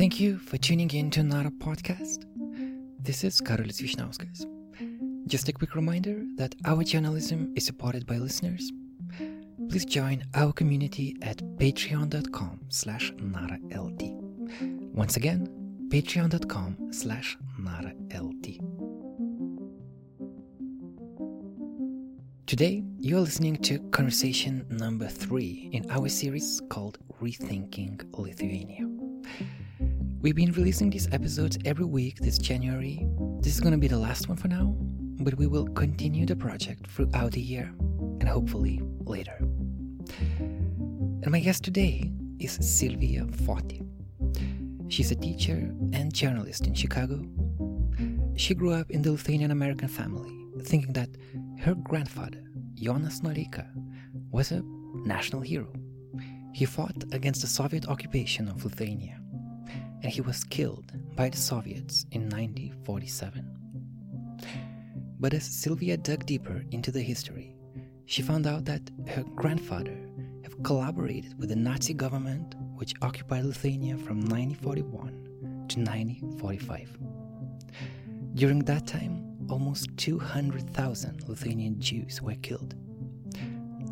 Thank you for tuning in to another podcast. This is Karolis Vyšniauskas. Just a quick reminder that our journalism is supported by listeners. Please join our community at patreon.com slash naraLT. Once again, patreon.com slash naraLT. Today, you're listening to conversation number three in our series called Rethinking Lithuania. We've been releasing these episodes every week this January. This is going to be the last one for now, but we will continue the project throughout the year and hopefully later. And my guest today is Silvia Foti. She's a teacher and journalist in Chicago. She grew up in the Lithuanian American family, thinking that her grandfather, Jonas Noreika, was a national hero. He fought against the Soviet occupation of Lithuania, and he was killed by the Soviets in 1947. But as Sylvia dug deeper into the history, she found out that her grandfather had collaborated with the Nazi government which occupied Lithuania from 1941 to 1945. During that time, almost 200,000 Lithuanian Jews were killed.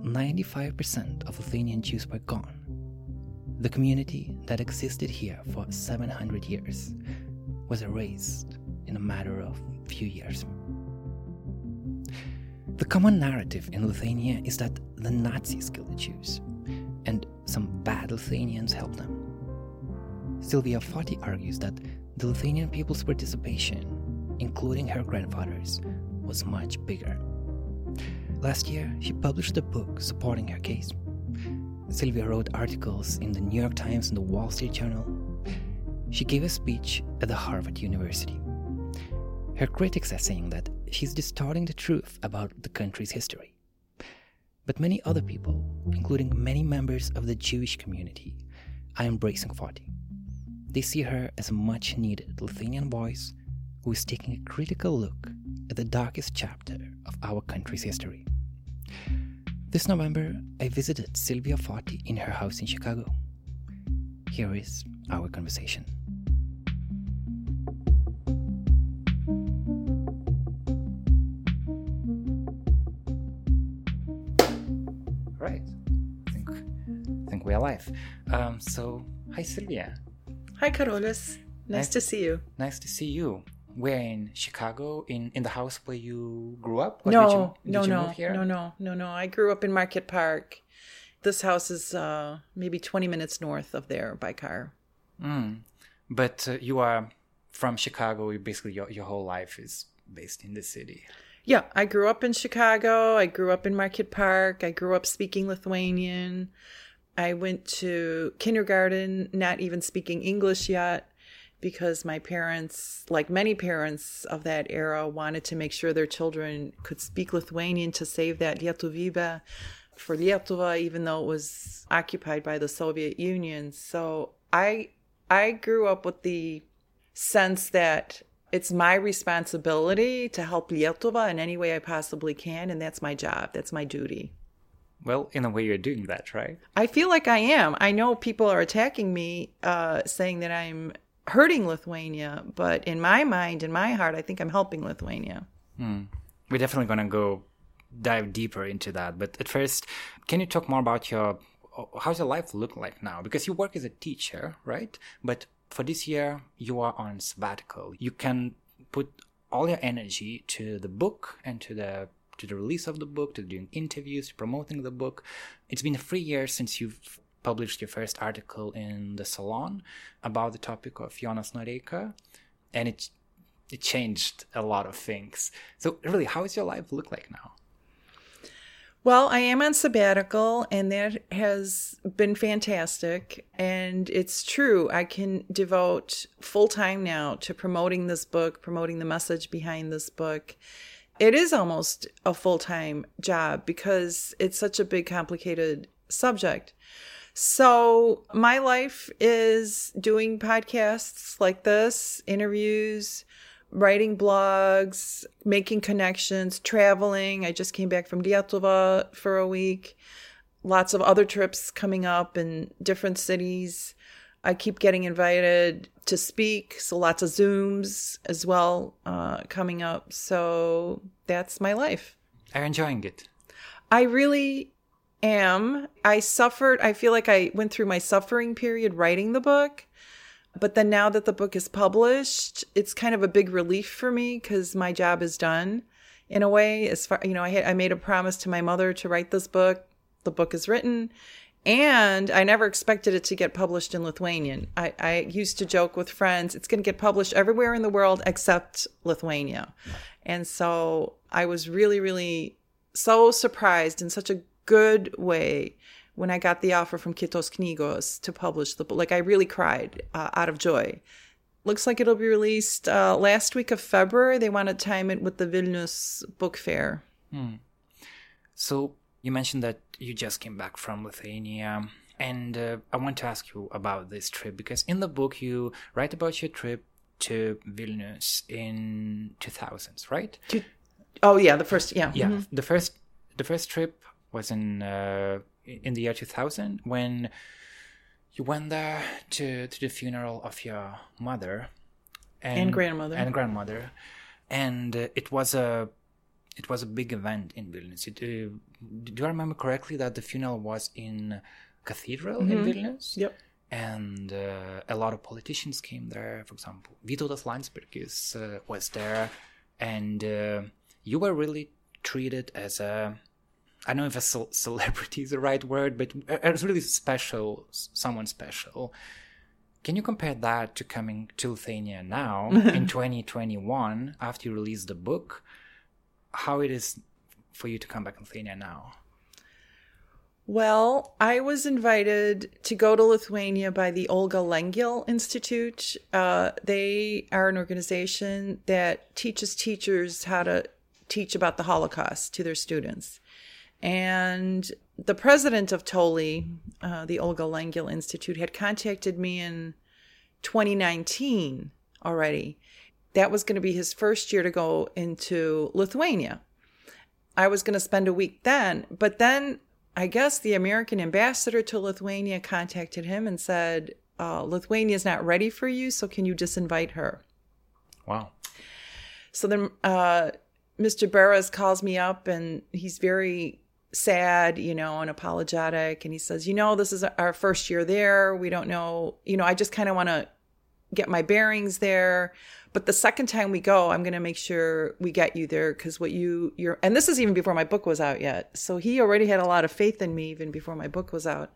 95% of Lithuanian Jews were gone. The community that existed here for 700 years was erased in a matter of few years. The common narrative in Lithuania is that the Nazis killed the Jews, and some bad Lithuanians helped them. Sylvia Foti argues that the Lithuanian people's participation including her grandfather's, was much bigger. Last year, she published a book supporting her case. Sylvia wrote articles in the New York Times and the Wall Street Journal. She gave a speech at the Harvard University. Her critics are saying that she's distorting the truth about the country's history. But many other people, including many members of the Jewish community, are embracing Foti. They see her as a much needed Lithuanian voice who is taking a critical look at the darkest chapter of our country's history. This November, I visited Sylvia Foti in her house in Chicago. Here is our conversation. Right. I think, I think we are live. Um, so, hi Sylvia. Hi Karolis. Nice, nice to see you. Nice to see you where in Chicago, in in the house where you grew up? Or no, did you, no, no, no, no, no, no. I grew up in Marquette Park. This house is uh, maybe twenty minutes north of there by car. Mm. But uh, you are from Chicago. Basically, your your whole life is based in the city. Yeah, I grew up in Chicago. I grew up in Marquette Park. I grew up speaking Lithuanian. I went to kindergarten, not even speaking English yet because my parents, like many parents of that era, wanted to make sure their children could speak Lithuanian to save that Lietuvybę for Lietuva, even though it was occupied by the Soviet Union. So I I grew up with the sense that it's my responsibility to help Lietuva in any way I possibly can, and that's my job. That's my duty. Well, in a way, you're doing that, right? I feel like I am. I know people are attacking me, uh, saying that I'm hurting Lithuania, but in my mind, in my heart, I think I'm helping Lithuania. Hmm. We're definitely going to go dive deeper into that. But at first, can you talk more about your how's your life look like now? Because you work as a teacher, right? But for this year, you are on sabbatical. You can put all your energy to the book and to the to the release of the book, to doing interviews, to promoting the book. It's been three years since you've published your first article in the Salon about the topic of Jonas Noreika, and it it changed a lot of things. So, really, how is your life look like now? Well, I am on sabbatical, and that has been fantastic. And it's true, I can devote full time now to promoting this book, promoting the message behind this book. It is almost a full time job because it's such a big, complicated subject. So, my life is doing podcasts like this, interviews, writing blogs, making connections, traveling. I just came back from Lietuva for a week. Lots of other trips coming up in different cities. I keep getting invited to speak, so lots of Zooms as well uh, coming up. So that's my life. Are you enjoying it? I really am. I suffered, I feel like I went through my suffering period writing the book. But then now that the book is published, it's kind of a big relief for me because my job is done in a way. As far, you know, I, had, I made a promise to my mother to write this book. The book is written. And I never expected it to get published in Lithuanian. I, I used to joke with friends, it's going to get published everywhere in the world except Lithuania. And so I was really, really so surprised and such a good way when I got the offer from Kitos Knygos to publish the book. Like I really cried uh, out of joy. Looks like it'll be released uh, last week of February. They want to time it with the Vilnius Book Fair. Hmm. So you mentioned that you just came back from Lithuania. And uh, I want to ask you about this trip because in the book you write about your trip to Vilnius in 2000s, right? Oh yeah, the first yeah. Yeah, mm-hmm. the first the first trip was in uh, in the year 2000 when you went there to to the funeral of your mother and, and grandmother and grandmother, and uh, it was a it was a big event in Vilnius. It, uh, do I remember correctly that the funeral was in cathedral mm-hmm. in Vilnius? Yep. And uh, a lot of politicians came there. For example, Vytautas Landsbergis uh, was there, and uh, you were really treated as a I don't know if a ce- celebrity is the right word, but it's really special, someone special. Can you compare that to coming to Lithuania now in 2021 after you release the book? How it is for you to come back to Lithuania now? Well, I was invited to go to Lithuania by the Olga Lengyel Institute. Uh, they are an organization that teaches teachers how to teach about the Holocaust to their students. And the president of TOLI, uh, the Olga Lengyel Institute, had contacted me in 2019 already. That was going to be his first year to go into Lithuania. I was going to spend a week then, but then I guess the American ambassador to Lithuania contacted him and said, uh, Lithuania is not ready for you, so can you disinvite her? Wow. So then uh, Mr. Beres calls me up and he's very sad, you know, and apologetic. And he says, you know, this is our first year there. We don't know, you know, I just kind of want to get my bearings there. But the second time we go, I'm going to make sure we get you there because what you, you're, and this is even before my book was out yet. So he already had a lot of faith in me even before my book was out.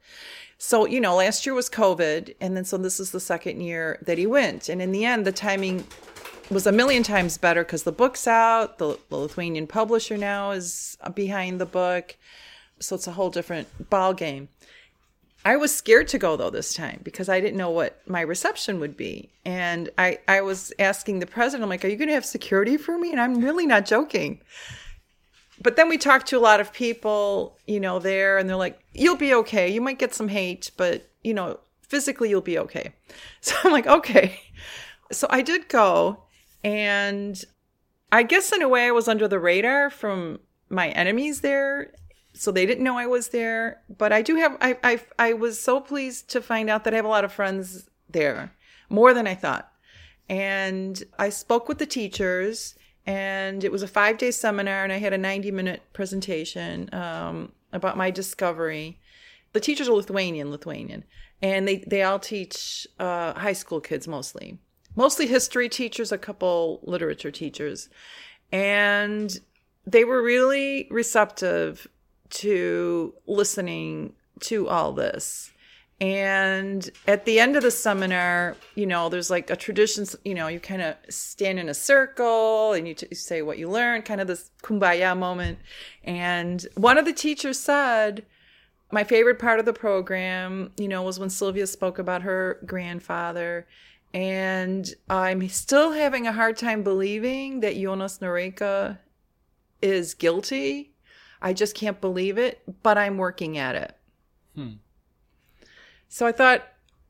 So, you know, last year was COVID. And then so this is the second year that he went. And in the end, the timing was a million times better because the book's out. The, the, Lithuanian publisher now is behind the book, so it's a whole different ball game. I was scared to go though this time because I didn't know what my reception would be, and I I was asking the president, I'm like, "Are you going to have security for me?" And I'm really not joking. But then we talked to a lot of people, you know, there, and they're like, "You'll be okay. You might get some hate, but you know, physically you'll be okay." So I'm like, "Okay." So I did go, and I guess in a way I was under the radar from my enemies there. So they didn't know I was there. But I do have I I I was so pleased to find out that I have a lot of friends there. More than I thought. And I spoke with the teachers and it was a five day seminar and I had a 90 minute presentation um, about my discovery. The teachers are Lithuanian, Lithuanian, and they, they all teach uh, high school kids mostly mostly history teachers, a couple literature teachers. And they were really receptive to listening to all this. And at the end of the seminar, you know, there's like a tradition, you know, you kind of stand in a circle and you, t- you say what you learned, kind of this kumbaya moment. And one of the teachers said, my favorite part of the program, you know, was when Sylvia spoke about her grandfather and I'm still having a hard time believing that Jonas Noreika is guilty. I just can't believe it, but I'm working at it. Hmm. So I thought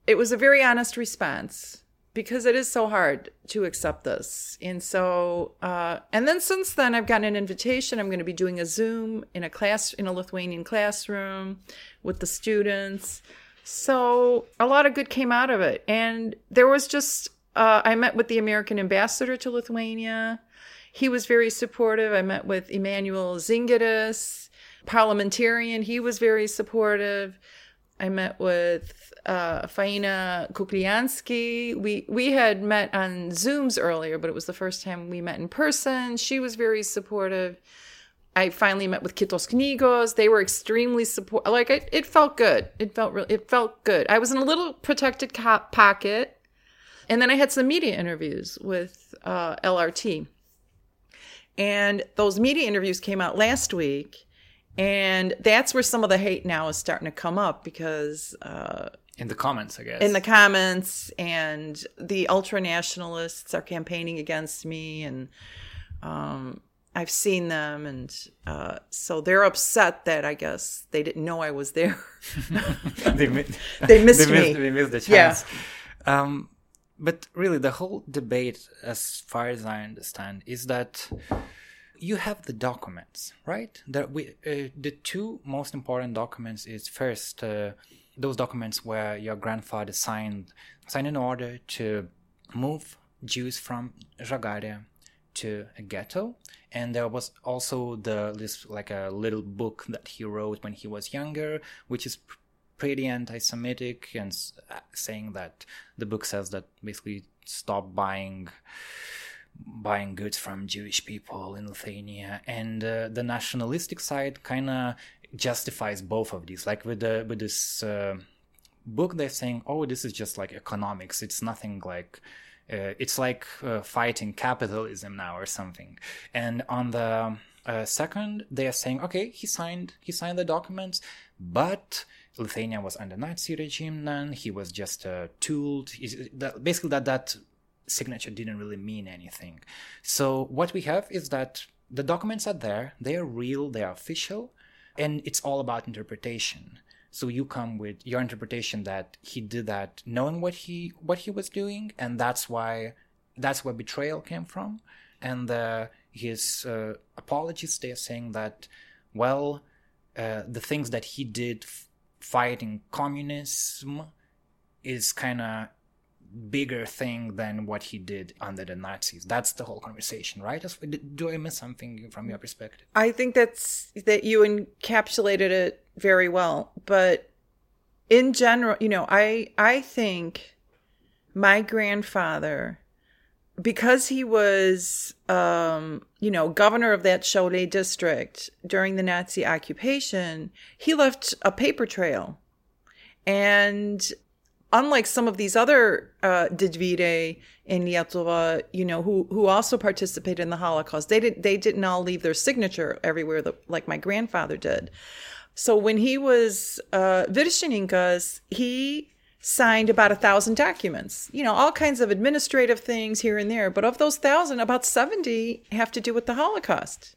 it was a very honest response because it is so hard to accept this. And so, uh, and then since then, I've gotten an invitation. I'm going to be doing a Zoom in a class, in a Lithuanian classroom with the students So a lot of good came out of it. And there was just, uh, I met with the American ambassador to Lithuania. He was very supportive. I met with Emmanuel Zingeris, parliamentarian. He was very supportive. I met with uh, Faina Kukliansky. We we had met on Zooms earlier, but it was the first time we met in person. She was very supportive. I finally met with Kitos Knygos. They were extremely support. Like it, it felt good. It felt real. It felt good. I was in a little protected co- pocket, and then I had some media interviews with uh, LRT. And those media interviews came out last week, and that's where some of the hate now is starting to come up because uh, in the comments, I guess. in the comments, and the ultra nationalists are campaigning against me, and um, I've seen them, and uh, so they're upset that I guess they didn't know I was there. they, mi- They missed they me. Missed, they missed the Yeah. chance. Um, but really, the whole debate, as far as I understand, is that you have the documents, right? That we, uh, the two most important documents is first uh, those documents where your grandfather signed signed an order to move Jews from Žagarė to a ghetto, and there was also the this like a little book that he wrote when he was younger, which is pretty anti-Semitic and uh, saying that the book says that basically stop buying buying goods from Jewish people in Lithuania, and uh, the nationalistic side kind of justifies both of these. Like with the with this uh, book, they're saying, "Oh, this is just like economics. It's nothing like." Uh, it's like uh, fighting capitalism now or something. And on the uh, second, they are saying, okay, he signed he signed the documents, but Lithuania was under Nazi regime then. He was just a tool. Basically, that that signature didn't really mean anything. So what we have is that the documents are there. They are real. They are official, and it's all about interpretation. So you come with your interpretation that he did that knowing what he what he was doing, and that's why that's where betrayal came from. And uh, his uh, apologies, they are saying that, well, uh, the things that he did f- fighting communism is kind of bigger thing than what he did under the Nazis. That's the whole conversation, right? Do I miss something from your perspective? I think that's that you encapsulated it very well. But in general, you know, I I think my grandfather, because he was, um, you know, governor of that Šiauliai district during the Nazi occupation, he left a paper trail, and unlike some of these other uh, in Lietuva, you know, who who also participated in the Holocaust, they didn't they didn't all leave their signature everywhere like my grandfather did. So when he was uh, he signed about a thousand documents. You know, all kinds of administrative things here and there. But of those thousand, about seventy have to do with the Holocaust.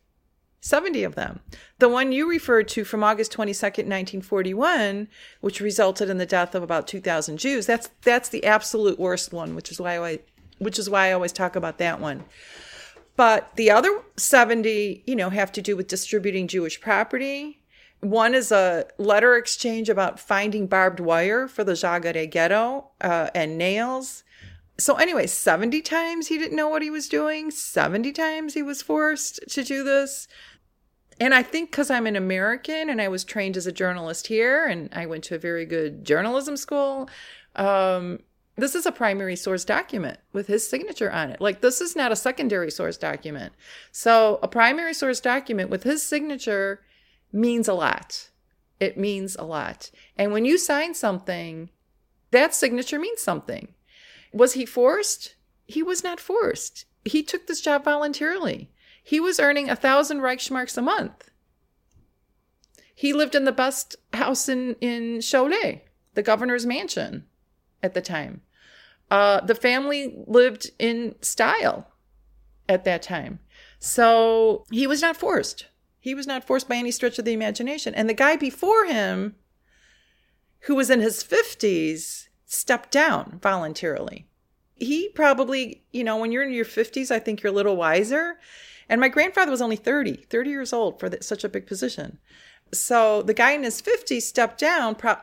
70 of them. The one you referred to from August 22nd, 1941, which resulted in the death of about 2,000 Jews, that's that's the absolute worst one, which is why I which is why I always talk about that one. But the other 70, you know, have to do with distributing Jewish property. One is a letter exchange about finding barbed wire for the Žagarė ghetto uh, and nails. So, anyway, 70 times he didn't know what he was doing, 70 times he was forced to do this. And I think because I'm an American and I was trained as a journalist here and I went to a very good journalism school, um, this is a primary source document with his signature on it. Like, this is not a secondary source document. So, a primary source document with his signature means a lot. It means a lot. And when you sign something, that signature means something. Was he forced? He was not forced. He took this job voluntarily. He was earning a thousand Reichsmarks a month. He lived in the best house in, in Šiauliai, the governor's mansion at the time. Uh, the family lived in style at that time. So he was not forced. He was not forced by any stretch of the imagination. And the guy before him, who was in his 50s, stepped down voluntarily. He probably, you know, when you're in your 50s, I think you're a little wiser. And my grandfather was only 30, 30 years old for th- such a big position. So the guy in his 50s stepped down, pro-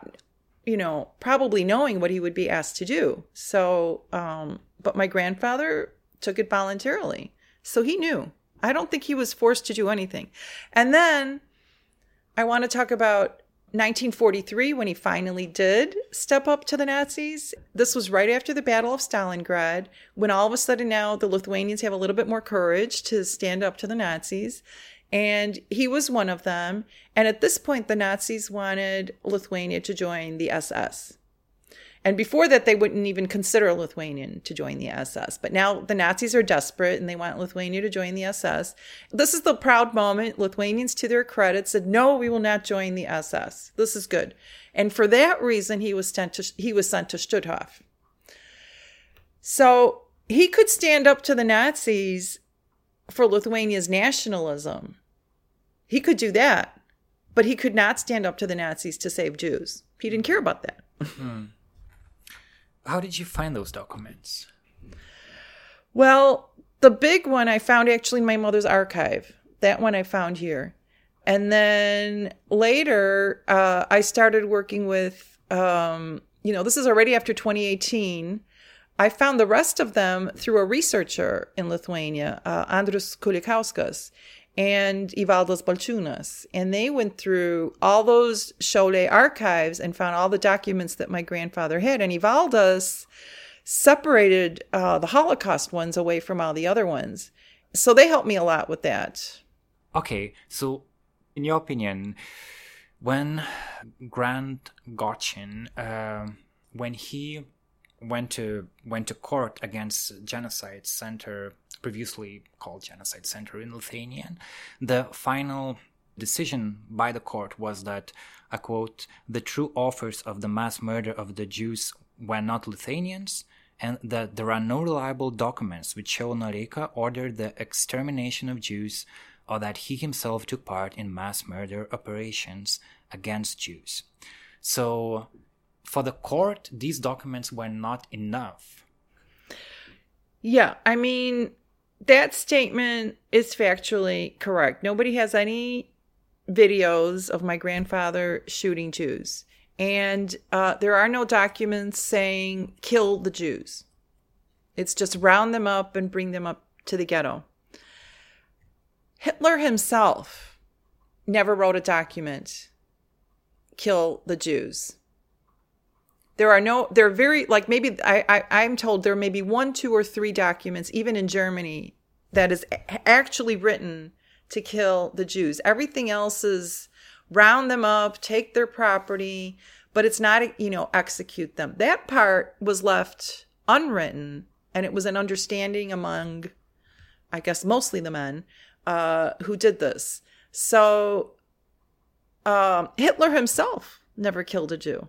you know, probably knowing what he would be asked to do. So, um, but my grandfather took it voluntarily. So he knew. I don't think he was forced to do anything. And then I want to talk about 1943 when he finally did step up to the Nazis. This was right after the Battle of Stalingrad, when all of a sudden now the Lithuanians have a little bit more courage to stand up to the Nazis. And he was one of them. And at this point, the Nazis wanted Lithuania to join the SS. And before that, they wouldn't even consider a Lithuanian to join the SS. But now the Nazis are desperate and they want Lithuania to join the SS. This is the proud moment. Lithuanians, to their credit, said, "No, we will not join the SS. This is good." And for that reason, he was sent to he was sent to Stutthof. So he could stand up to the Nazis for Lithuania's nationalism. He could do that, but he could not stand up to the Nazis to save Jews. He didn't care about that. Mm. How did you find those documents? Well, the big one I found actually in my mother's archive. That one I found here. And then later, uh, I started working with, um, you know, this is already after 2018. I found the rest of them through a researcher in Lithuania, uh, Andrius Kulikauskas and Evaldas Balčiūnas. And they went through all those Šiauliai archives and found all the documents that my grandfather had. And Evaldas separated uh, the Holocaust ones away from all the other ones. So they helped me a lot with that. Okay, so in your opinion, when Grant Gochin, uh, when he went to went to court against Genocide Center previously called Genocide Center in Lithuania. The final decision by the court was that, I quote, the true authors of the mass murder of the Jews were not Lithuanians, and that there are no reliable documents which show Noreika ordered the extermination of Jews or that he himself took part in mass murder operations against Jews. So, for the court, these documents were not enough. Yeah, I mean, that statement is factually correct. Nobody has any videos of my grandfather shooting Jews. And uh, there are no documents saying kill the Jews. It's just round them up and bring them up to the ghetto. Hitler himself never wrote a document kill the Jews. There are no, there are very, like maybe, I, I, I'm told there may be one, two, or three documents, even in Germany, that is actually written to kill the Jews. Everything else is round them up, take their property, but it's not, you know, execute them. That part was left unwritten, and it was an understanding among, I guess, mostly the men uh, who did this. So um, Hitler himself never killed a Jew.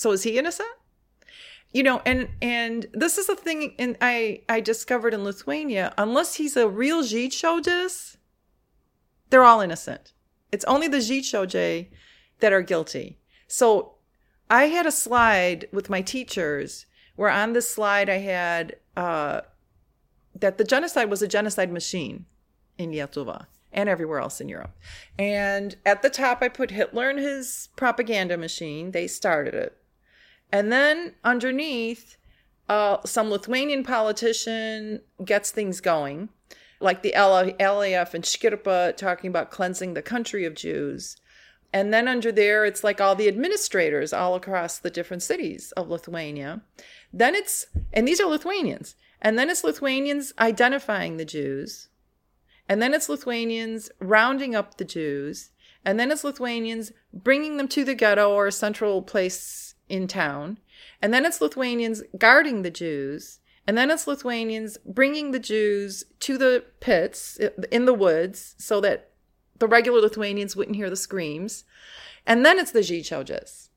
So is he innocent? You know, and and this is the thing and I I discovered in Lithuania, unless he's a real Žydšaudis, they're all innocent. It's only the Žydšaudžiai that are guilty. So I had a slide with my teachers where on this slide I had uh, that the genocide was a genocide machine in Lietuva and everywhere else in Europe. And at the top, I put Hitler and his propaganda machine. They started it. And then underneath, uh, some Lithuanian politician gets things going, like the LAF and Škirpa talking about cleansing the country of Jews. And then under there, it's like all the administrators all across the different cities of Lithuania. Then it's, and these are Lithuanians. And then it's Lithuanians identifying the Jews. And then it's Lithuanians rounding up the Jews. And then it's Lithuanians bringing them to the ghetto or a central place in town. And then it's Lithuanians guarding the Jews. And then it's Lithuanians bringing the Jews to the pits in the woods so that the regular Lithuanians wouldn't hear the screams. And then it's the Žydšaudžius,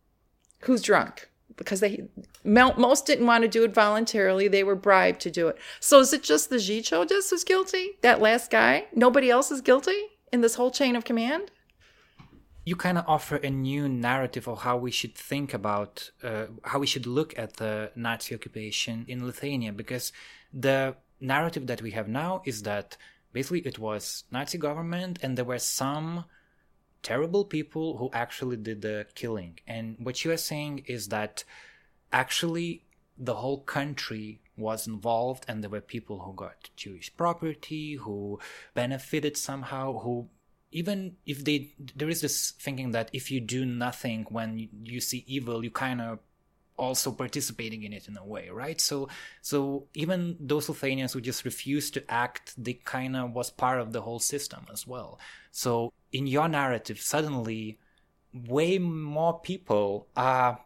who's drunk because they most didn't want to do it voluntarily. They were bribed to do it. So is it just the Žydšaudžius who's guilty? That last guy? Nobody else is guilty in this whole chain of command? You kind of offer a new narrative of how we should think about uh, how we should look at the Nazi occupation in Lithuania because the narrative that we have now is that basically it was Nazi government and there were some terrible people who actually did the killing. And what you are saying is that actually the whole country was involved and there were people who got Jewish property, who benefited somehow, who even if they there is this thinking that if you do nothing when you see evil, you kind of also participating in it in a way, right? So so even those Lithuanians who just refused to act, they kind of was part of the whole system as well. So in your narrative, suddenly way more people are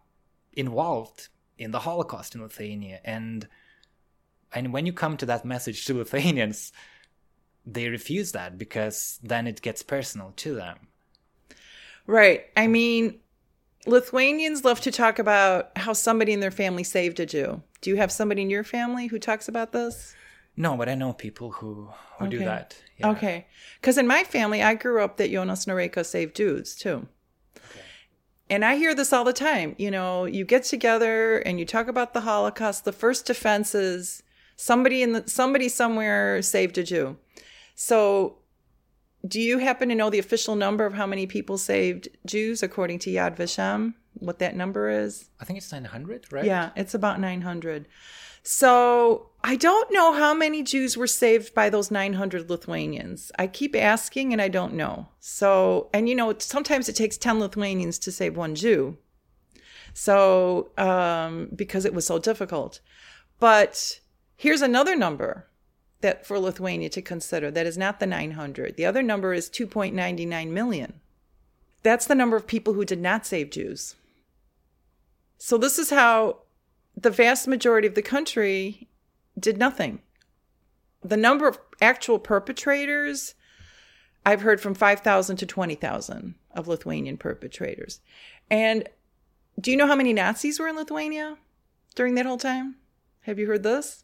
involved in the Holocaust in Lithuania and and when you come to that message to Lithuanians, they refuse that because then it gets personal to them. Right. I mean, Lithuanians love to talk about how somebody in their family saved a Jew. Do you have somebody in your family who talks about this? No, but I know people who, who okay. do that. Yeah. Okay. Because in my family, I grew up that Jonas Noreika saved Jews too. Okay. And I hear this all the time. You know, you get together and you talk about the Holocaust. The first defense is somebody in the somebody somewhere saved a Jew. So do you happen to know the official number of how many people saved Jews according to Yad Vashem? What that number is? I think it's 900, right? Yeah, it's about 900. So I don't know how many Jews were saved by those 900 Lithuanians. I keep asking and I don't know. So, and you know, sometimes it takes 10 Lithuanians to save one Jew. So, um, because it was so difficult. But here's another number that for Lithuania to consider that is not the 900. The other number is 2.99 million. That's the number of people who did not save Jews. So this is how the vast majority of the country did nothing. The number of actual perpetrators, I've heard from 5,000 to 20,000 of Lithuanian perpetrators. And do you know how many Nazis were in Lithuania during that whole time? Have you heard this?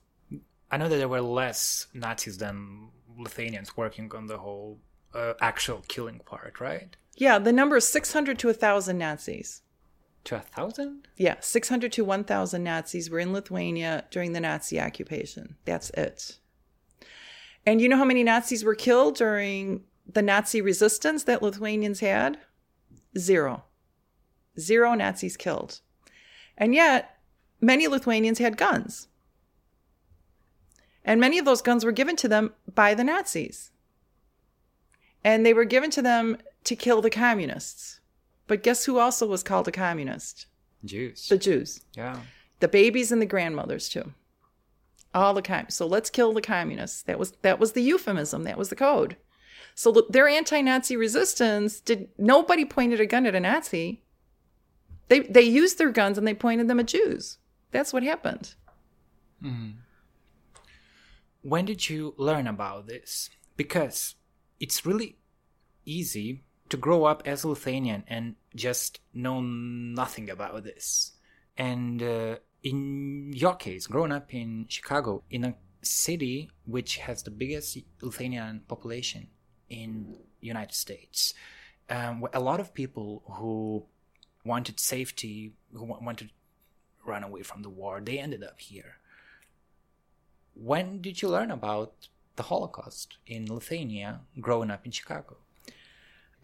I know that there were less Nazis than Lithuanians working on the whole uh, actual killing part, right? Yeah, the number is 600 to 1,000 Nazis. To a thousand? Yeah, 600 to 1,000 Nazis were in Lithuania during the Nazi occupation. That's it. And you know how many Nazis were killed during the Nazi resistance that Lithuanians had? Zero. Zero Nazis killed. And yet, many Lithuanians had guns. And many of those guns were given to them by the Nazis. And they were given to them to kill the communists. But guess who also was called a communist? Jews. The Jews. Yeah. The babies and the grandmothers too. All the com. So let's kill the communists. That was that was the euphemism. That was the code. So their anti-Nazi resistance did nobody pointed a gun at a Nazi. They they used their guns and they pointed them at Jews. That's what happened. Mm. When did you learn about this? Because it's really easy to grow up as Lithuanian and just know nothing about this. And uh, in your case, growing up in Chicago, in a city which has the biggest Lithuanian population in United States, um, a lot of people who wanted safety, who wanted to run away from the war, they ended up here when did you learn about the Holocaust in Lithuania growing up in Chicago?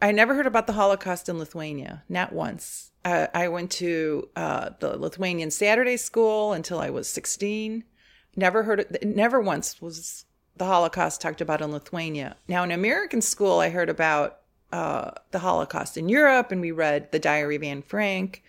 I never heard about the Holocaust in Lithuania, not once. Uh, I went to uh, the Lithuanian Saturday school until I was 16. Never heard it, never once was the Holocaust talked about in Lithuania. Now, in American school, I heard about uh, the Holocaust in Europe, and we read The Diary of Anne Frank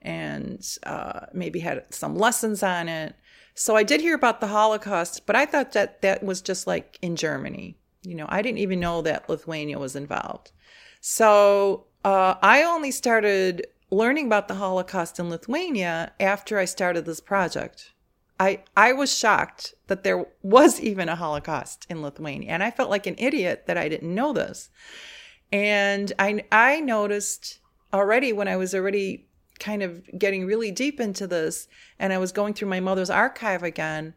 and uh, maybe had some lessons on it. So I did hear about the Holocaust, but I thought that that was just like in Germany. You know, I didn't even know that Lithuania was involved. So uh, I only started learning about the Holocaust in Lithuania after I started this project. I, I was shocked that there was even a Holocaust in Lithuania. And I felt like an idiot that I didn't know this. And I, I noticed already when I was already kind of getting really deep into this and I was going through my mother's archive again,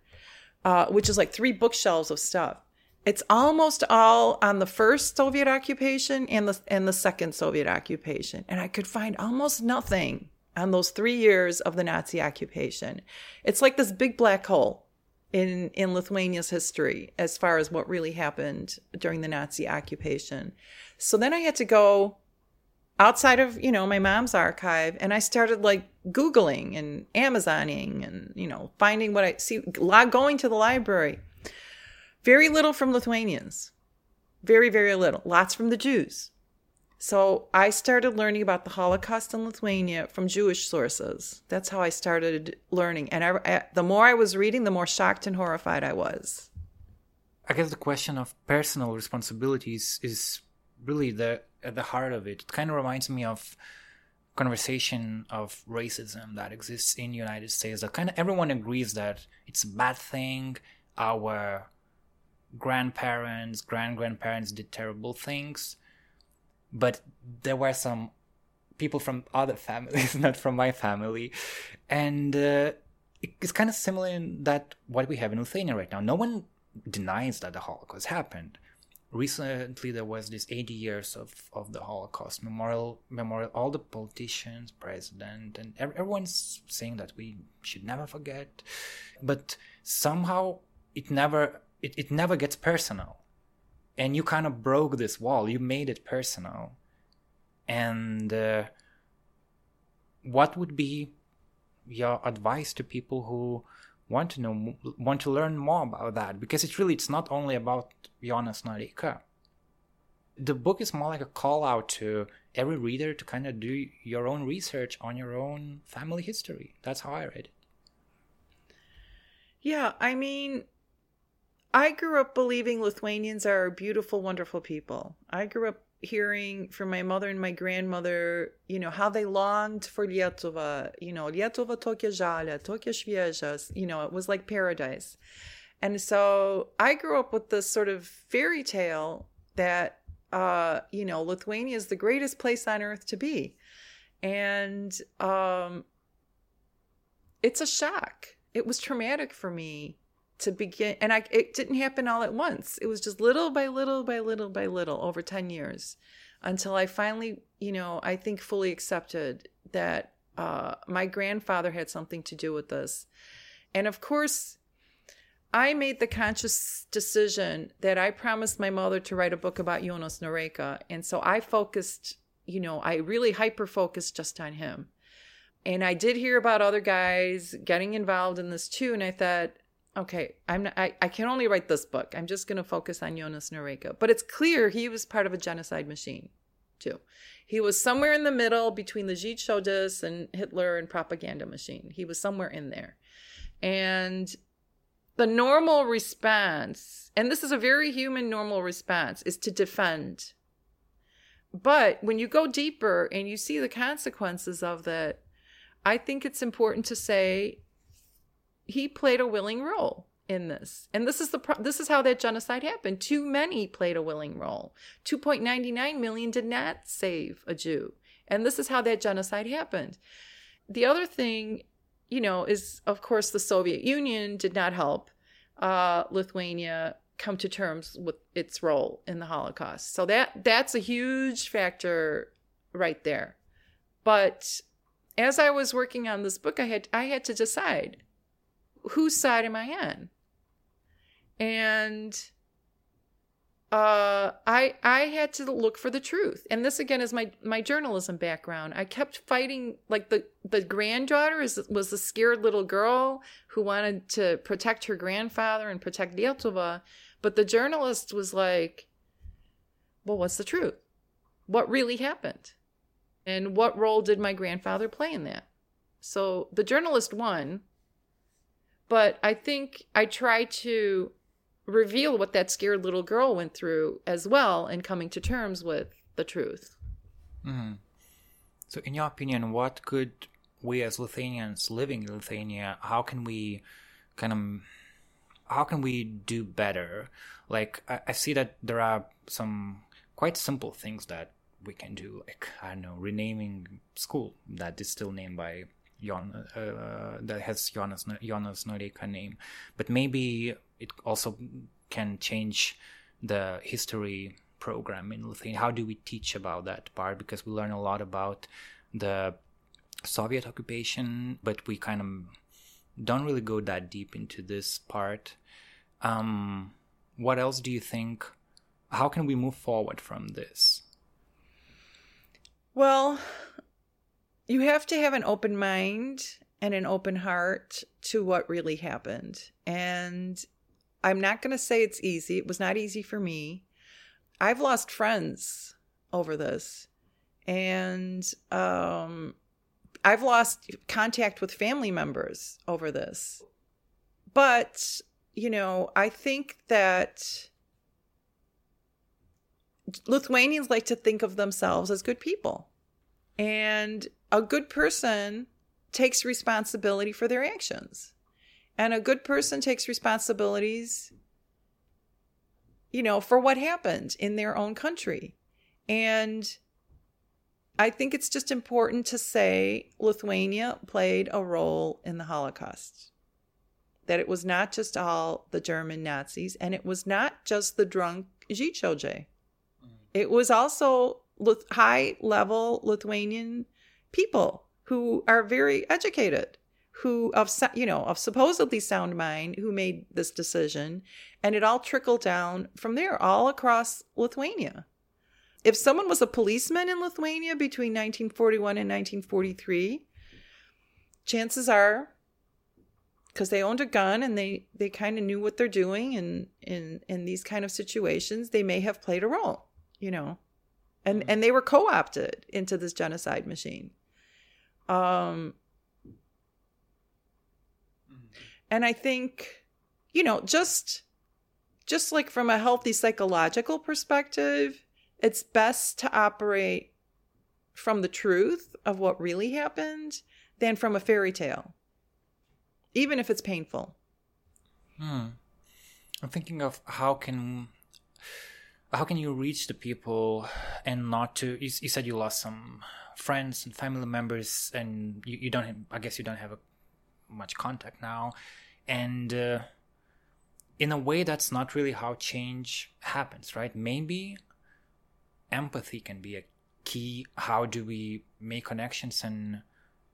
uh, which is like three bookshelves of stuff. It's almost all on the first Soviet occupation and the and the second Soviet occupation, and I could find almost nothing on those three years of the Nazi occupation. It's like this big black hole in in Lithuania's history as far as what really happened during the Nazi occupation. So then I had to go outside of, you know, my mom's archive and I started like Googling and Amazoning and, you know, finding what I see, going to the library. Very little from Lithuanians. Very, very little. Lots from the Jews. So I started learning about the Holocaust in Lithuania from Jewish sources. That's how I started learning. And I, I, the more I was reading, the more shocked and horrified I was. I guess the question of personal responsibilities is really the at the heart of it. It kind of reminds me of conversation of racism that exists in the United States. That kind of everyone agrees that it's a bad thing. Our grandparents, grand grandparents did terrible things, but there were some people from other families, not from my family, and uh, it's kind of similar in that what we have in Lithuania right now. No one denies that the Holocaust happened. Recently, there was this 80 years of, of the Holocaust memorial. Memorial. All the politicians, president, and everyone's saying that we should never forget, but somehow it never it, it never gets personal, and you kind of broke this wall. You made it personal, and uh, what would be your advice to people who want to know want to learn more about that because it's really it's not only about Jonas Noreika. The book is more like a call out to every reader to kind of do your own research on your own family history. That's how I read it. Yeah, I mean, I grew up believing Lithuanians are beautiful, wonderful people. I grew up hearing from my mother and my grandmother, you know, how they longed for Lietuva, you know, Lietuva tokia žalia, tokia švieža, you know, it was like paradise. And so I grew up with this sort of fairy tale that, uh, you know, Lithuania is the greatest place on earth to be. And um, it's a shock. It was traumatic for me to begin and I it didn't happen all at once. It was just little by little by little by little over 10 years until I finally, you know, I think fully accepted that uh, my grandfather had something to do with this. And of course, I made the conscious decision that I promised my mother to write a book about Jonas Noreika. And so I focused, you know, I really hyper focused just on him. And I did hear about other guys getting involved in this too. And I thought, okay, I'm not, I, I can only write this book. I'm just going to focus on Jonas Noreika. But it's clear he was part of a genocide machine, too. He was somewhere in the middle between the Žydšaudis and Hitler and propaganda machine. He was somewhere in there. And the normal response, and this is a very human normal response, is to defend. But when you go deeper and you see the consequences of that, I think it's important to say he played a willing role in this. And this is the pro- this is how that genocide happened. Too many played a willing role. 2.99 million did not save a Jew. And this is how that genocide happened. The other thing, you know, is of course the Soviet Union did not help uh, Lithuania come to terms with its role in the Holocaust. So that that's a huge factor right there. But as I was working on this book, I had I had to decide whose side am I on? And uh, I I had to look for the truth, and this again is my my journalism background. I kept fighting like the the granddaughter is was the scared little girl who wanted to protect her grandfather and protect Lietuva, but the journalist was like, "Well, what's the truth? What really happened, and what role did my grandfather play in that?" So the journalist won, but I think I try to reveal what that scared little girl went through as well in coming to terms with the truth. Mm-hmm. So, in your opinion, what could we as Lithuanians living in Lithuania, how can we kind of how can we do better? Like I, I see that there are some quite simple things that we can do, like I don't know, renaming school that is still named by Jon, uh, that has Jonas Jonas Noreika name, but maybe it also can change the history program in Lithuania. How do we teach about that part? Because we learn a lot about the Soviet occupation, but we kind of don't really go that deep into this part. Um, what else do you think? How can we move forward from this? Well, you have to have an open mind and an open heart to what really happened. And I'm not going to say it's easy. It was not easy for me. I've lost friends over this. And um, I've lost contact with family members over this. But, you know, I think that Lithuanians like to think of themselves as good people. And a good person takes responsibility for their actions. And a good person takes responsibilities, you know, for what happened in their own country. And I think it's just important to say Lithuania played a role in the Holocaust. That it was not just all the German Nazis, and it was not just the drunk Žydšaudžiai. Mm. It was also high level Lithuanian people who are very educated, who of you know of supposedly sound mind, who made this decision, and it all trickled down from there all across Lithuania. If someone was a policeman in Lithuania between 1941 and 1943, chances are because they owned a gun and they they kind of knew what they're doing and in in these kind of situations they may have played a role you know and and they were co-opted into this genocide machine. Um and i think you know just just like from a healthy psychological perspective it's best to operate from the truth of what really happened than from a fairy tale even if it's painful. Hmm. i'm thinking of how can how can you reach the people and not to you, you said you lost some friends and family members and you, you don't have, i guess you don't have a, much contact now. And uh, in a way that's not really how change happens right? Maybe empathy can be a key. How do we make connections and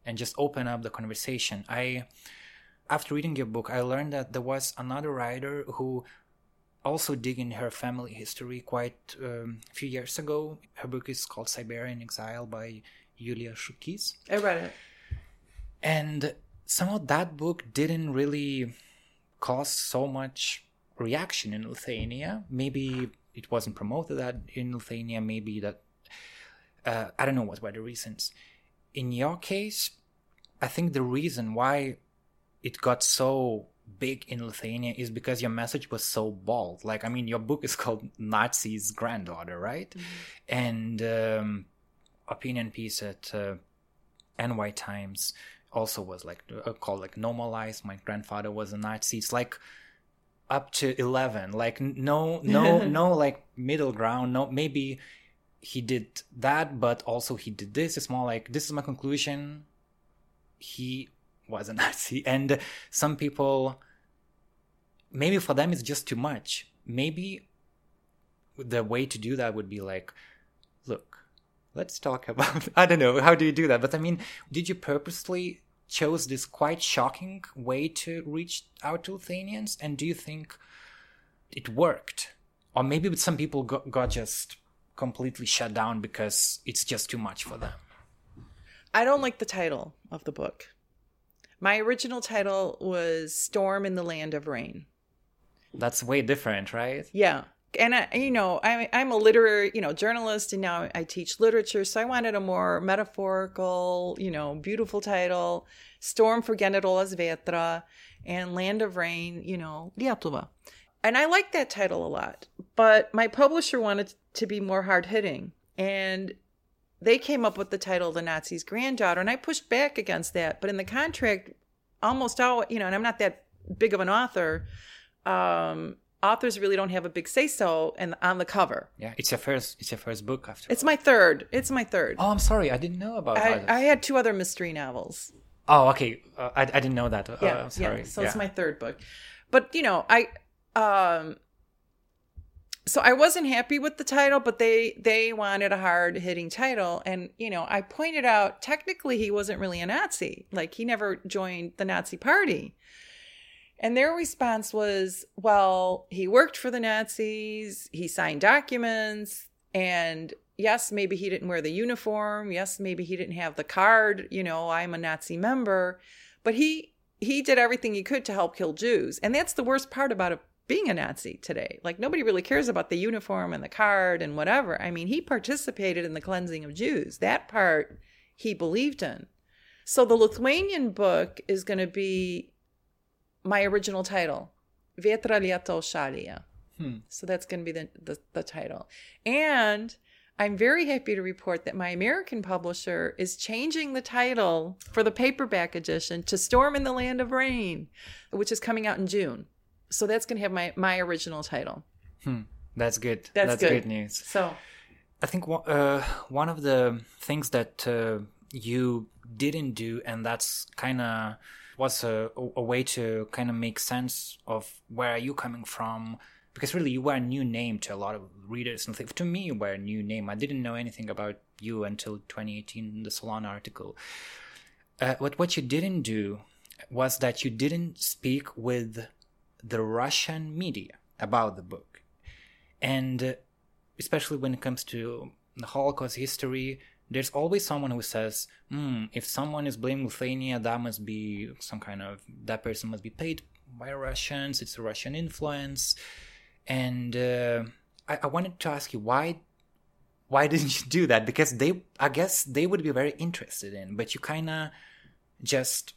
and just open up the conversation? I after reading your book i learned that there was another writer who also digging her family history quite um, a few years ago. Her book is called Siberian Exile by Julija Šukys. I read it. And somehow that book didn't really cause so much reaction in Lithuania. Maybe it wasn't promoted that in Lithuania, maybe that uh, I don't know what were the reasons. In your case, I think the reason why it got so big in Lithuania is because your message was so bold. Like, I mean, your book is called Nazi's Granddaughter, right? Mm-hmm. And um, opinion piece at uh, NY Times also was like uh, called like normalized. My grandfather was a Nazi. It's like up to 11 like no no no like middle ground no maybe he did that but also he did this it's more like this is my conclusion he was a Nazi. And some people, maybe for them it's just too much. Maybe the way to do that would be like, look, let's talk about, I don't know, how do you do that? But I mean, did you purposely chose this quite shocking way to reach out to Lithuanians? And do you think it worked? Or maybe some people got, got just completely shut down because it's just too much for them. I don't like the title of the book. My original title was Storm in the Land of Rain. That's way different, right? Yeah. And I, you know, I, I'm a literary, you know, journalist, and now I teach literature. So I wanted a more metaphorical, you know, beautiful title: "Storm for Generolas Vėtra" and "Land of Rain," you know, Lietuva. And I like that title a lot. But my publisher wanted to be more hard hitting, and they came up with the title the nazi's granddaughter and i pushed back against that. But in the contract almost all you know and i'm not that big of an author um authors really don't have a big say so and on the cover. Yeah it's your first it's your first book after it's my third. It's my third. Oh i'm sorry i didn't know about i, I had two other mystery novels. Oh okay uh, I, I didn't know that. Uh, yeah, sorry. yeah. so yeah. it's my third book. But you know i um so I wasn't happy with the title, but they they wanted a hard hitting title, and you know I pointed out technically he wasn't really a Nazi, like he never joined the Nazi Party, and their response was, well, he worked for the Nazis, he signed documents, and yes, maybe he didn't wear the uniform. Yes, maybe he didn't have the card, you know, I'm a Nazi member, but he he did everything he could to help kill Jews. And that's the worst part about it being a Nazi today. Like nobody really cares about the uniform and the card and whatever. I mean, he participated in the cleansing of Jews. That part he believed in. So the Lithuanian book is going to be my original title, lietaus šalyje. Hmm. So that's going to be the, the, the title. And I'm very happy to report that my American publisher is changing the title for the paperback edition to Storm in the Land of Rain, which is coming out in June. So that's going to have my, my original title. Hmm. That's good. That's, that's good. good news. So I think uh, one of the things that uh, you didn't do, and that's kind of was a, a way to kind of make sense of where are you coming from because really you were a new name to a lot of readers and to me you were a new name i didn't know anything about you until 2018 the salon article uh, what what you didn't do was that you didn't speak with the russian media about the book and uh, especially when it comes to the holocaust history there's always someone who says, hmm, if someone is blaming Lithuania, that must be some kind of, that person must be paid by Russians, it's a Russian influence. And uh, I, I wanted to ask you, why why didn't you do that? Because they, I guess they would be very interested in, but you kind of just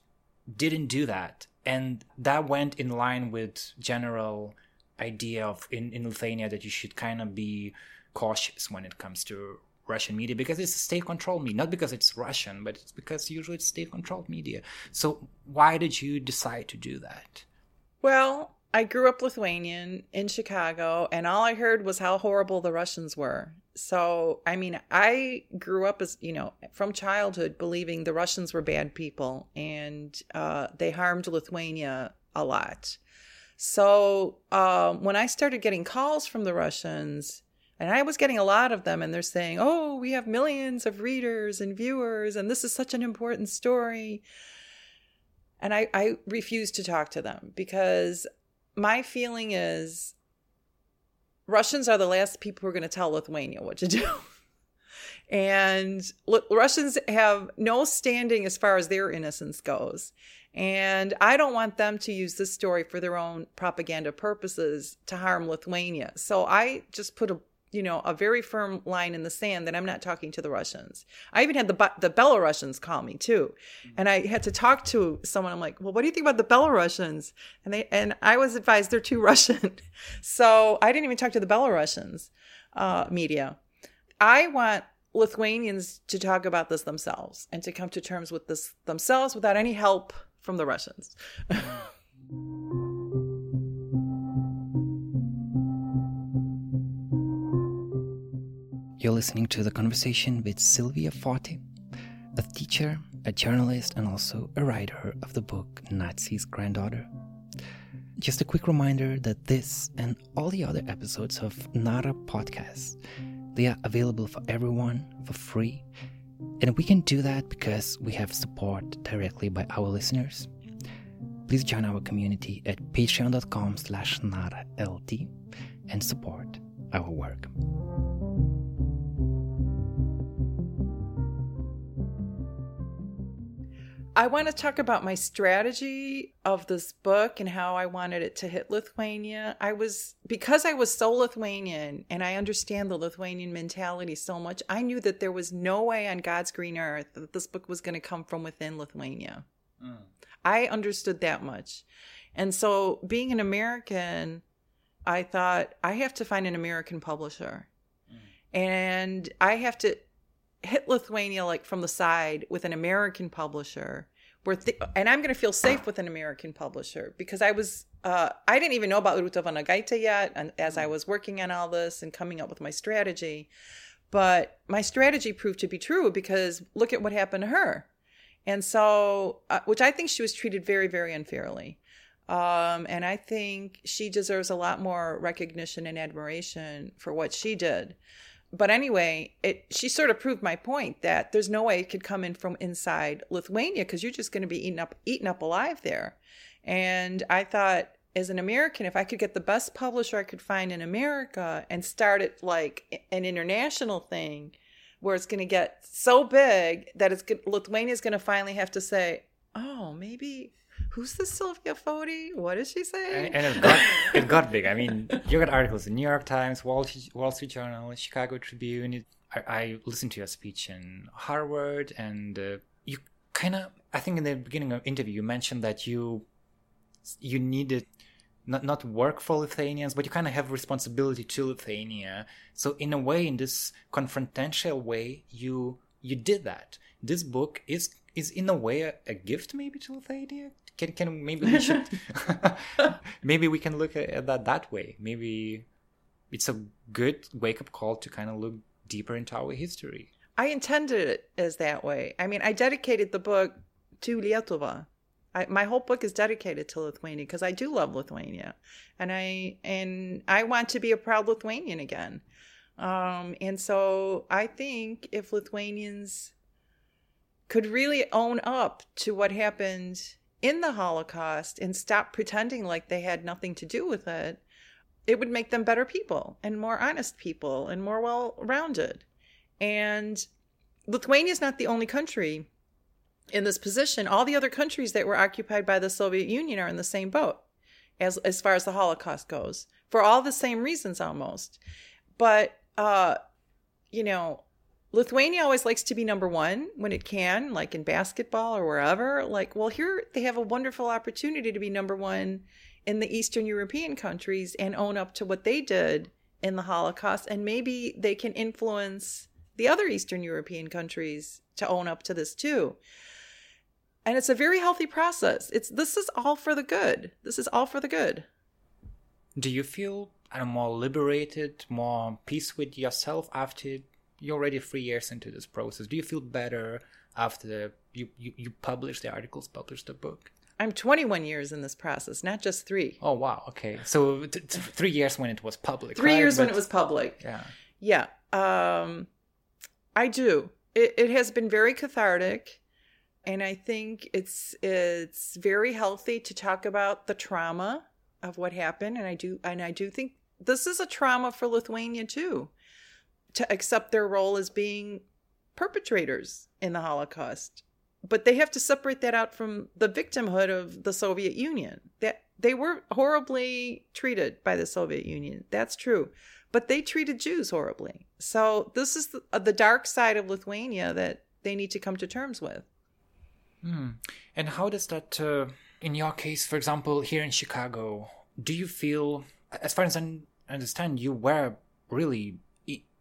didn't do that. And that went in line with general idea of in, in Lithuania that you should kind of be cautious when it comes to Russian media because it's state controlled media, not because it's Russian, but it's because usually it's state controlled media. So why did you decide to do that? Well, I grew up Lithuanian in Chicago, and all I heard was how horrible the Russians were. So, I mean, I grew up as, you know, from childhood believing the Russians were bad people and uh, they harmed Lithuania a lot. So, um, when I started getting calls from the Russians, and I was getting a lot of them, and they're saying, Oh, we have millions of readers and viewers, and this is such an important story. And I, I refused to talk to them because my feeling is Russians are the last people who are going to tell Lithuania what to do. and Russians have no standing as far as their innocence goes. And I don't want them to use this story for their own propaganda purposes to harm Lithuania. So I just put a you know, a very firm line in the sand that I'm not talking to the Russians. I even had the the Belarusians call me too, mm-hmm. and I had to talk to someone. I'm like, well, what do you think about the Belarusians? And they and I was advised they're too Russian, so I didn't even talk to the Belarusians uh, media. I want Lithuanians to talk about this themselves and to come to terms with this themselves without any help from the Russians. You're listening to the conversation with Silvia Foti, a teacher, a journalist, and also a writer of the book Nazi's Granddaughter. Just a quick reminder that this and all the other episodes of Nara podcasts they are available for everyone for free. And we can do that because we have support directly by our listeners. Please join our community at patreon.com slash NaraLT and support our work. I want to talk about my strategy of this book and how I wanted it to hit Lithuania. I was, because I was so Lithuanian and I understand the Lithuanian mentality so much, I knew that there was no way on God's green earth that this book was going to come from within Lithuania. Mm. I understood that much. And so, being an American, I thought I have to find an American publisher. Mm. And I have to hit Lithuania like from the side with an American publisher. Where th- and I'm going to feel safe with an American publisher because I was uh, I didn't even know about Ruta Vanagaite yet, and as I was working on all this and coming up with my strategy, but my strategy proved to be true because look at what happened to her, and so uh, which I think she was treated very very unfairly. Um, and I think she deserves a lot more recognition and admiration for what she did but anyway, it she sort of proved my point that there's no way it could come in from inside Lithuania because you're just going to be eaten up eaten up alive there. And I thought as an American, if I could get the best publisher I could find in America and start it like an international thing where it's going to get so big that it's Lithuania is going to finally have to say, "Oh, maybe who's this Silvia Foti? What is she saying?" And, and it got it got big. I mean, you got articles in New York Times, Wall, Wall Street Journal, Chicago Tribune. I, I, listened to your speech in Harvard, and uh, you kind of, I think, in the beginning of interview, you mentioned that you you needed not not work for Lithuanians, but you kind of have responsibility to Lithuania. So in a way, in this confrontational way, you you did that. This book is is in a way a, a gift maybe to Lithuania. Can can maybe we should maybe we can look at that that way. Maybe it's a good wake up call to kind of look deeper into our history. I intended it as that way. I mean, I dedicated the book to Lietuva I, my whole book is dedicated to Lithuania because I do love Lithuania, and I and I want to be a proud Lithuanian again. Um, and so I think if Lithuanians could really own up to what happened in the Holocaust and stop pretending like they had nothing to do with it, it would make them better people and more honest people and more well rounded. And Lithuania is not the only country in this position, all the other countries that were occupied by the Soviet Union are in the same boat as as far as the Holocaust goes, for all the same reasons almost. But uh, you know, Lithuania always likes to be number one when it can, like in basketball or wherever. Like, well, here they have a wonderful opportunity to be number one in the Eastern European countries and own up to what they did in the Holocaust, and maybe they can influence the other Eastern European countries to own up to this too. And it's a very healthy process. It's this is all for the good. This is all for the good. Do you feel more liberated more peace with yourself after you're already three years into this process. Do you feel better after you, you, you published the articles published the book? I'm 21 years in this process not just three. Oh wow. Okay. So t- t- three years when it was public three right? years but, when it was public. Yeah. Yeah. Um i do. It, it has been very cathartic and I think it's it's very healthy to talk about the trauma of what happened and I do and I do think this is a trauma for Lithuania too to accept their role as being perpetrators in the Holocaust. But they have to separate that out from the victimhood of the Soviet Union. That they were horribly treated by the Soviet Union. That's true. But they treated Jews horribly. So this is the, the dark side of Lithuania that they need to come to terms with. Mm. And how does that, uh, in your case, for example, here in Chicago, do you feel, as far as I understand, you were really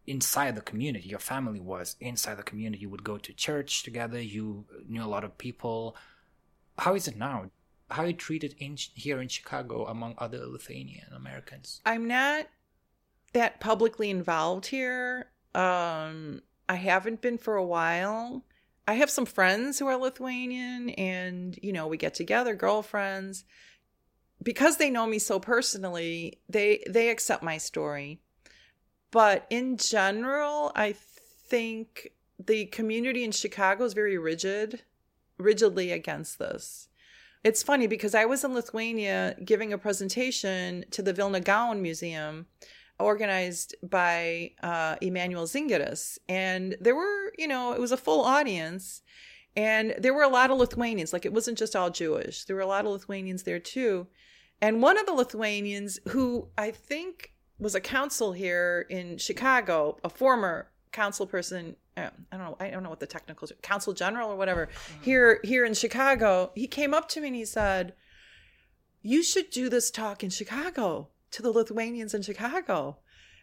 inside the community. Your family was inside the community. You would go to church together. You knew a lot of people. How is it now? How are you treated in here in Chicago among other Lithuanian Americans? I'm not that publicly involved here. Um, I haven't been for a while. I have some friends who are Lithuanian and, you know, we get together, girlfriends. Because they know me so personally, they they accept my story. But in general, I think the community in Chicago is very rigid, rigidly against this. It's funny because I was in Lithuania giving a presentation to the Vilna Gaon Museum organized by uh, Emanuel Zingeris. And there were, you know, it was a full audience. And there were a lot of Lithuanians. Like it wasn't just all Jewish. There were a lot of Lithuanians there too. And one of the Lithuanians, who I think was a council here in Chicago, a former council person, uh, I don't know, I don't know what the technical council general or whatever, mm-hmm. here here in Chicago, he came up to me and he said, "You should do this talk in Chicago." to the Lithuanians in Chicago.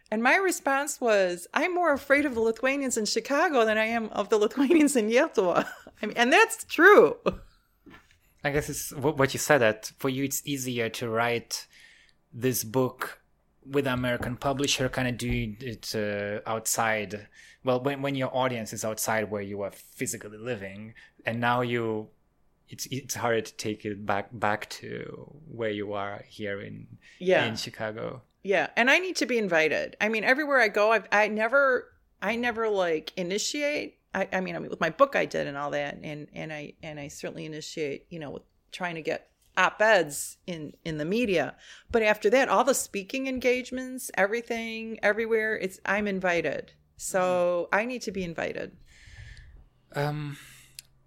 And my response was, I'm more afraid of the Lithuanians in Chicago than I am of the Lithuanians in Lietuva. I mean, and that's true. I guess it's what you said that for you it's easier to write this book with an American publisher, kind of doing it uh, outside. Well, when when your audience is outside where you are physically living, and now you it's it's hard to take it back back to where you are here in yeah. in Chicago. Yeah, and I need to be invited. I mean, everywhere I go, I've I never I never like initiate. I, I mean, I mean, with my book I did and all that, and and I and I certainly initiate. You know, with trying to get op-eds in in the media. But after that all the speaking engagements everything everywhere it's i'm invited. So i need to be invited. Um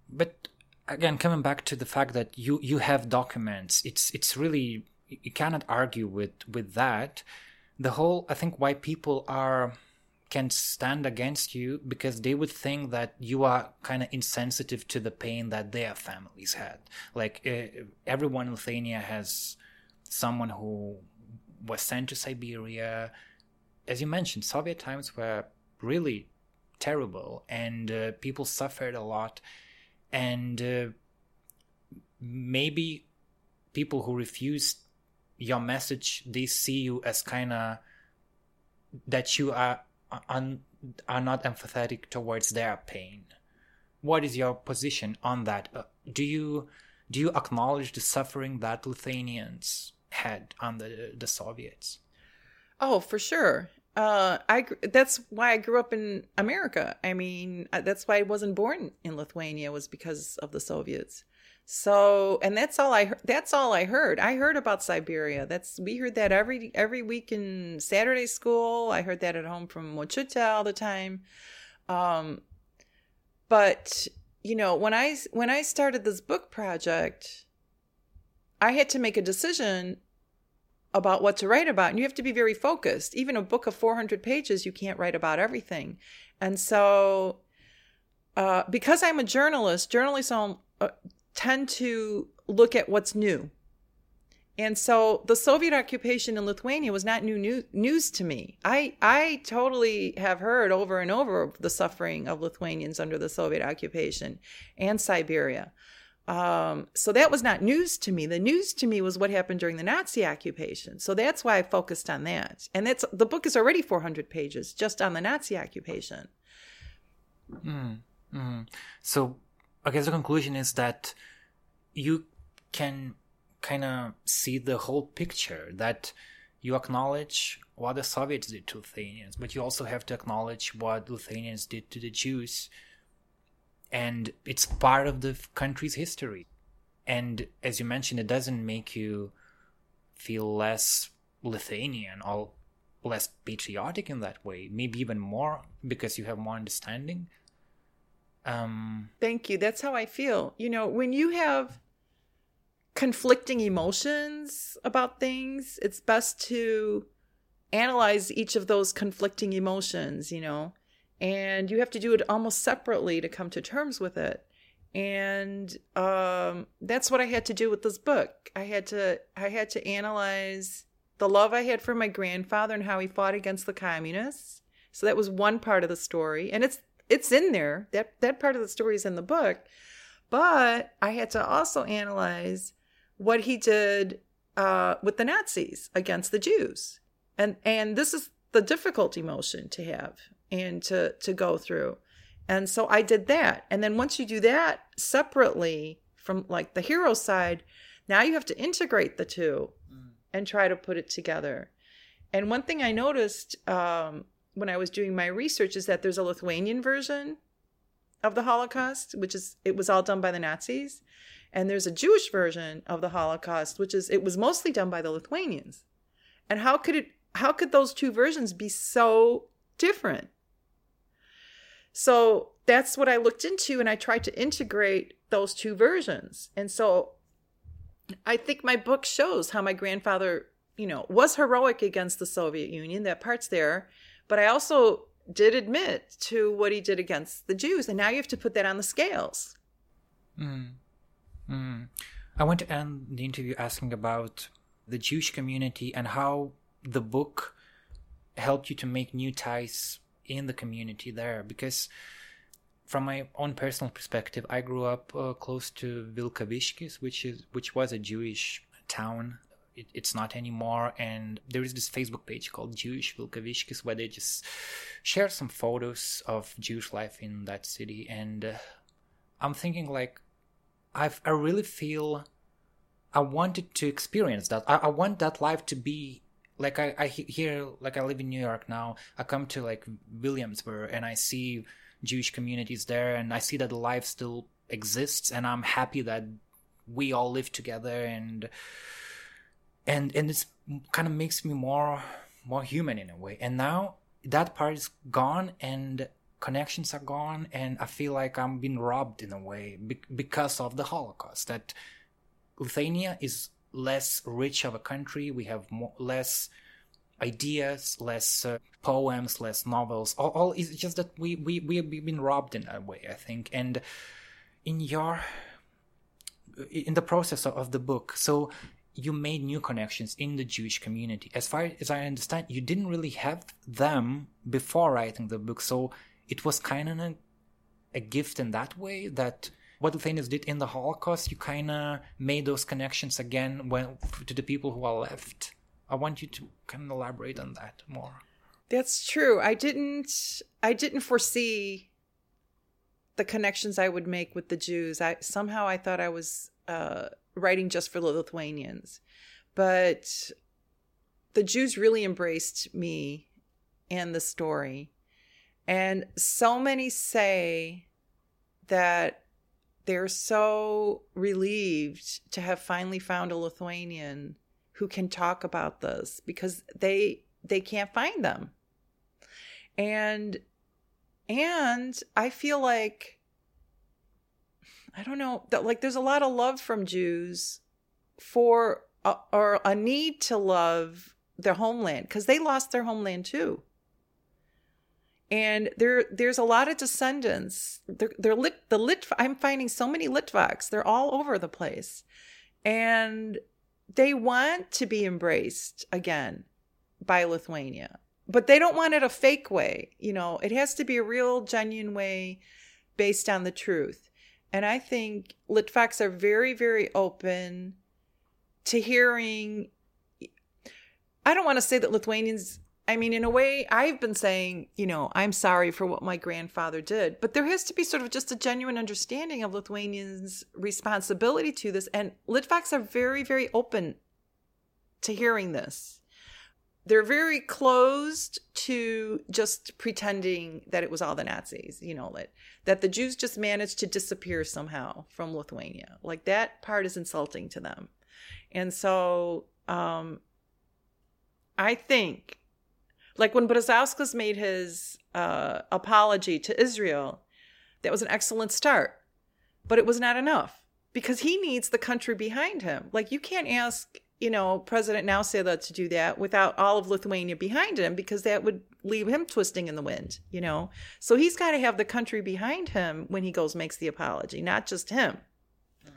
but again coming back to the fact that you you have documents it's it's really you cannot argue with with that. The whole i think why people are can stand against you because they would think that you are kind of insensitive to the pain that their families had. Like uh, everyone in lithuania has someone who was sent to siberia. As you mentioned soviet times were really terrible and uh, people suffered a lot. And uh, maybe people who refused your message they see you as kind of that you are un, are not empathetic towards their pain what is your position on that uh, do you do you acknowledge the suffering that lithuanians had under the, the soviets oh for sure uh, I that's why I grew up in America. I mean, uh, that's why I wasn't born in Lithuania was because of the Soviets. So, and that's all I that's all I heard. I heard about Siberia. That's we heard that every every week in Saturday school. I heard that at home from Mochuta all the time. Um, but you know, when I when I started this book project, I had to make a decision about what to write about and you have to be very focused even a book of 400 pages you can't write about everything and so uh, because i'm a journalist journalists uh, tend to look at what's new and so the soviet occupation in lithuania was not new, new news to me i i totally have heard over and over the suffering of lithuanians under the soviet occupation and siberia um, so that was not news to me. The news to me was what happened during the Nazi occupation. So that's why I focused on that. And that's the book is already 400 pages just on the Nazi occupation. Mm, mm. So I guess the conclusion is that you can kind of see the whole picture that you acknowledge what the Soviets did to Lithuanians, but you also have to acknowledge what Lithuanians did to the Jews and it's part of the country's history. And as you mentioned, it doesn't make you feel less Lithuanian or less patriotic in that way. Maybe even more because you have more understanding. Um, Thank you. That's how I feel. You know, when you have conflicting emotions about things, it's best to analyze each of those conflicting emotions, you know? And you have to do it almost separately to come to terms with it. And um, that's what i had to do with this book. I had to i had to analyze the love i had for my grandfather and how he fought against the communists. So that was one part of the story. And it's it's in there that that part of the story is in the book but i had to also analyze what he did uh, with the nazis against the jews and and this is the difficult emotion to have and to to go through. And so I did that. And then once you do that separately from like the hero side, now you have to integrate the two mm. and try to put it together. And one thing I noticed um, when I was doing my research is that there's a Lithuanian version of the Holocaust, which is it was all done by the Nazis, and there's a Jewish version of the Holocaust, which is it was mostly done by the Lithuanians. And how could it how could those two versions be so different? So that's what I looked into and I tried to integrate those two versions. And so I think my book shows how my grandfather, you know, was heroic against the Soviet Union. That part's there. But I also did admit to what he did against the Jews. And now you have to put that on the scales. Mm. Mm. I want to end the interview asking about the Jewish community and how the book helped you to make new ties in the community there because from my own personal perspective i grew up uh, close to vilkaviškis which is which was a jewish town it, it's not anymore. And there is this facebook page called jewish vilkaviškis where they just share some photos of jewish life in that city. And uh, i'm thinking like I've, i really feel i wanted to experience that. I, I want that life to be like I, I here like i live in new york now. I come to like williamsburg and i see jewish communities there and i see that the life still exists and i'm happy that we all live together and and and it's kind of makes me more more human in a way. And now that part is gone and connections are gone and i feel like i'm being robbed in a way because of the holocaust that lithuania is less rich of a country. We have more, less ideas less uh, poems less novels. All, all it's just that we we we've been robbed in a way i think. And in your in the process of the book so you made new connections in the Jewish community. As far as I understand, you didn't really have them before writing the book, so it was kind of a, a, gift in that way that what the Lithuanians did in the Holocaust, you kind of made those connections again when to the people who are left. I want you to kind of elaborate on that more. That's true. I didn't. I didn't foresee the connections I would make with the Jews. I somehow I thought I was. Uh, writing just for the Lithuanians. But the Jews really embraced me and the story. And so many say that they're so relieved to have finally found a Lithuanian who can talk about this because they they can't find them. And and I feel like I don't know that like there's a lot of love from Jews for uh, or a need to love their homeland because they lost their homeland too. And there there's a lot of descendants. They're, they're lit the lit I'm finding so many Litvaks. They're all over the place. And they want to be embraced again by Lithuania. But they don't want it a fake way. You know, it has to be a real genuine way based on the truth. And I think Litvaks are very, very open to hearing. I don't want to say that Lithuanians, I mean, in a way, I've been saying, you know, I'm sorry for what my grandfather did, but there has to be sort of just a genuine understanding of Lithuanians' responsibility to this. And Litvaks are very, very open to hearing this they're very closed to just pretending that it was all the Nazis, you know, that, that the Jews just managed to disappear somehow from Lithuania. Like that part is insulting to them. And so um, I think, like when Brazauskas made his uh, apology to Israel, that was an excellent start, but it was not enough because he needs the country behind him. Like you can't ask you know, President Nauseda to do that without all of Lithuania behind him because that would leave him twisting in the wind, you know. So he's got to have the country behind him when he goes makes the apology, not just him. Mm.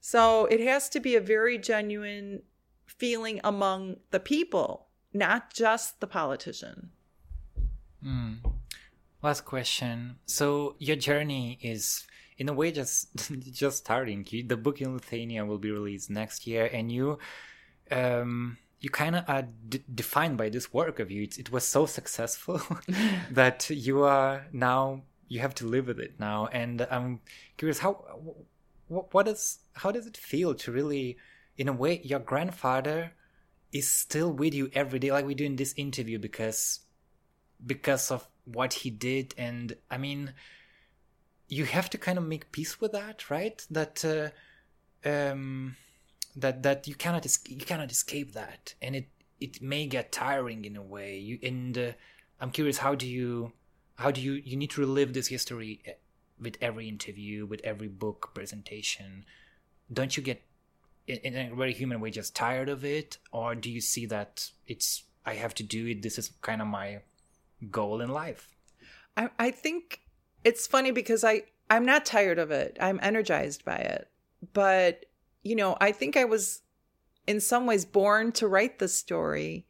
So it has to be a very genuine feeling among the people, not just the politician. Mm. Last question. So your journey is in a way just just starting. The book in Lithuania will be released next year, and you um, you kind of are d- defined by this work of you. It, it was so successful that you are now you have to live with it now. And I'm curious how what, what is how does it feel to really, in a way, your grandfather is still with you every day, like we do in this interview, because because of what he did. And I mean you have to kind of make peace with that, right? That uh, um, that that you cannot es- you cannot escape that, and it it may get tiring in a way. You and uh, I'm curious, how do you how do you you need to relive this history eh, with every interview, with every book presentation? Don't you get in a very human way just tired of it, or do you see that it's I have to do it? This is kind of my goal in life. I I think it's funny because I I'm not tired of it. I'm energized by it. But, you know, I think I was in some ways born to write this story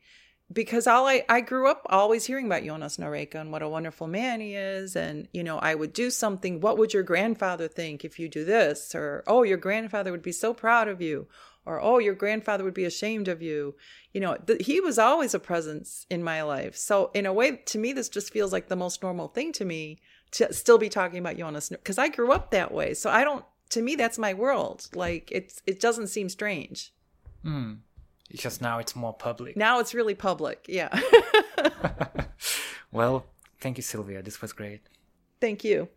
because all I, I grew up always hearing about Jonas Noreika and what a wonderful man he is. And, you know, I would do something. What would your grandfather think if you do this? Or, oh, your grandfather would be so proud of you. Or, oh, your grandfather would be ashamed of you. You know, th- he was always a presence in my life. So, in a way, to me, this just feels like the most normal thing to me to still be talking about Jonas because I grew up that way. So I don't. To me, that's my world. Like it's it doesn't seem strange. Hmm. Because now it's more public. Now it's really public. Yeah. well, thank you, Silvia. This was great. Thank you.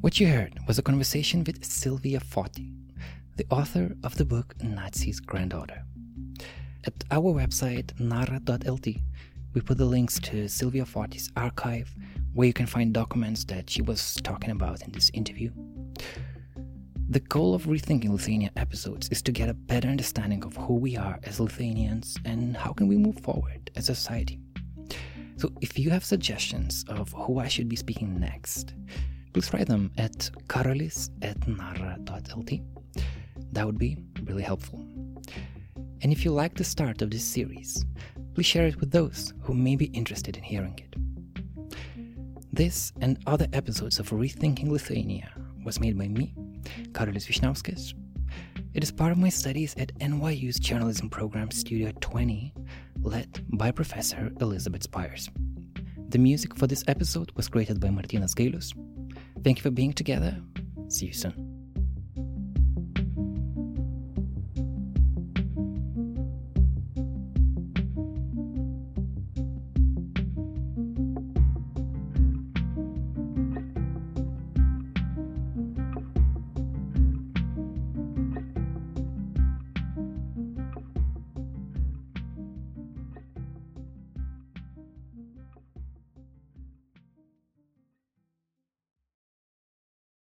What you heard was a conversation with Silvia Foti, the author of the book Nazi's Granddaughter. At our website, nara.lt, we put the links to Silvia Foti's archive, where you can find documents that she was talking about in this interview. The goal of Rethinking Lithuania episodes is to get a better understanding of who we are as Lithuanians and how can we move forward as a society. So if you have suggestions of who I should be speaking next, please write them at karolis at nara.lt. That would be really helpful. And if you like the start of this series, please share it with those who may be interested in hearing it. This and other episodes of Rethinking Lithuania was made by me, Karolis Vyšniauskas. It is part of my studies at NYU's journalism program Studio 20, led by Professor Elizabeth Spiers. The music for this episode was created by Martinas Gailus. Thank you for being together. See you soon.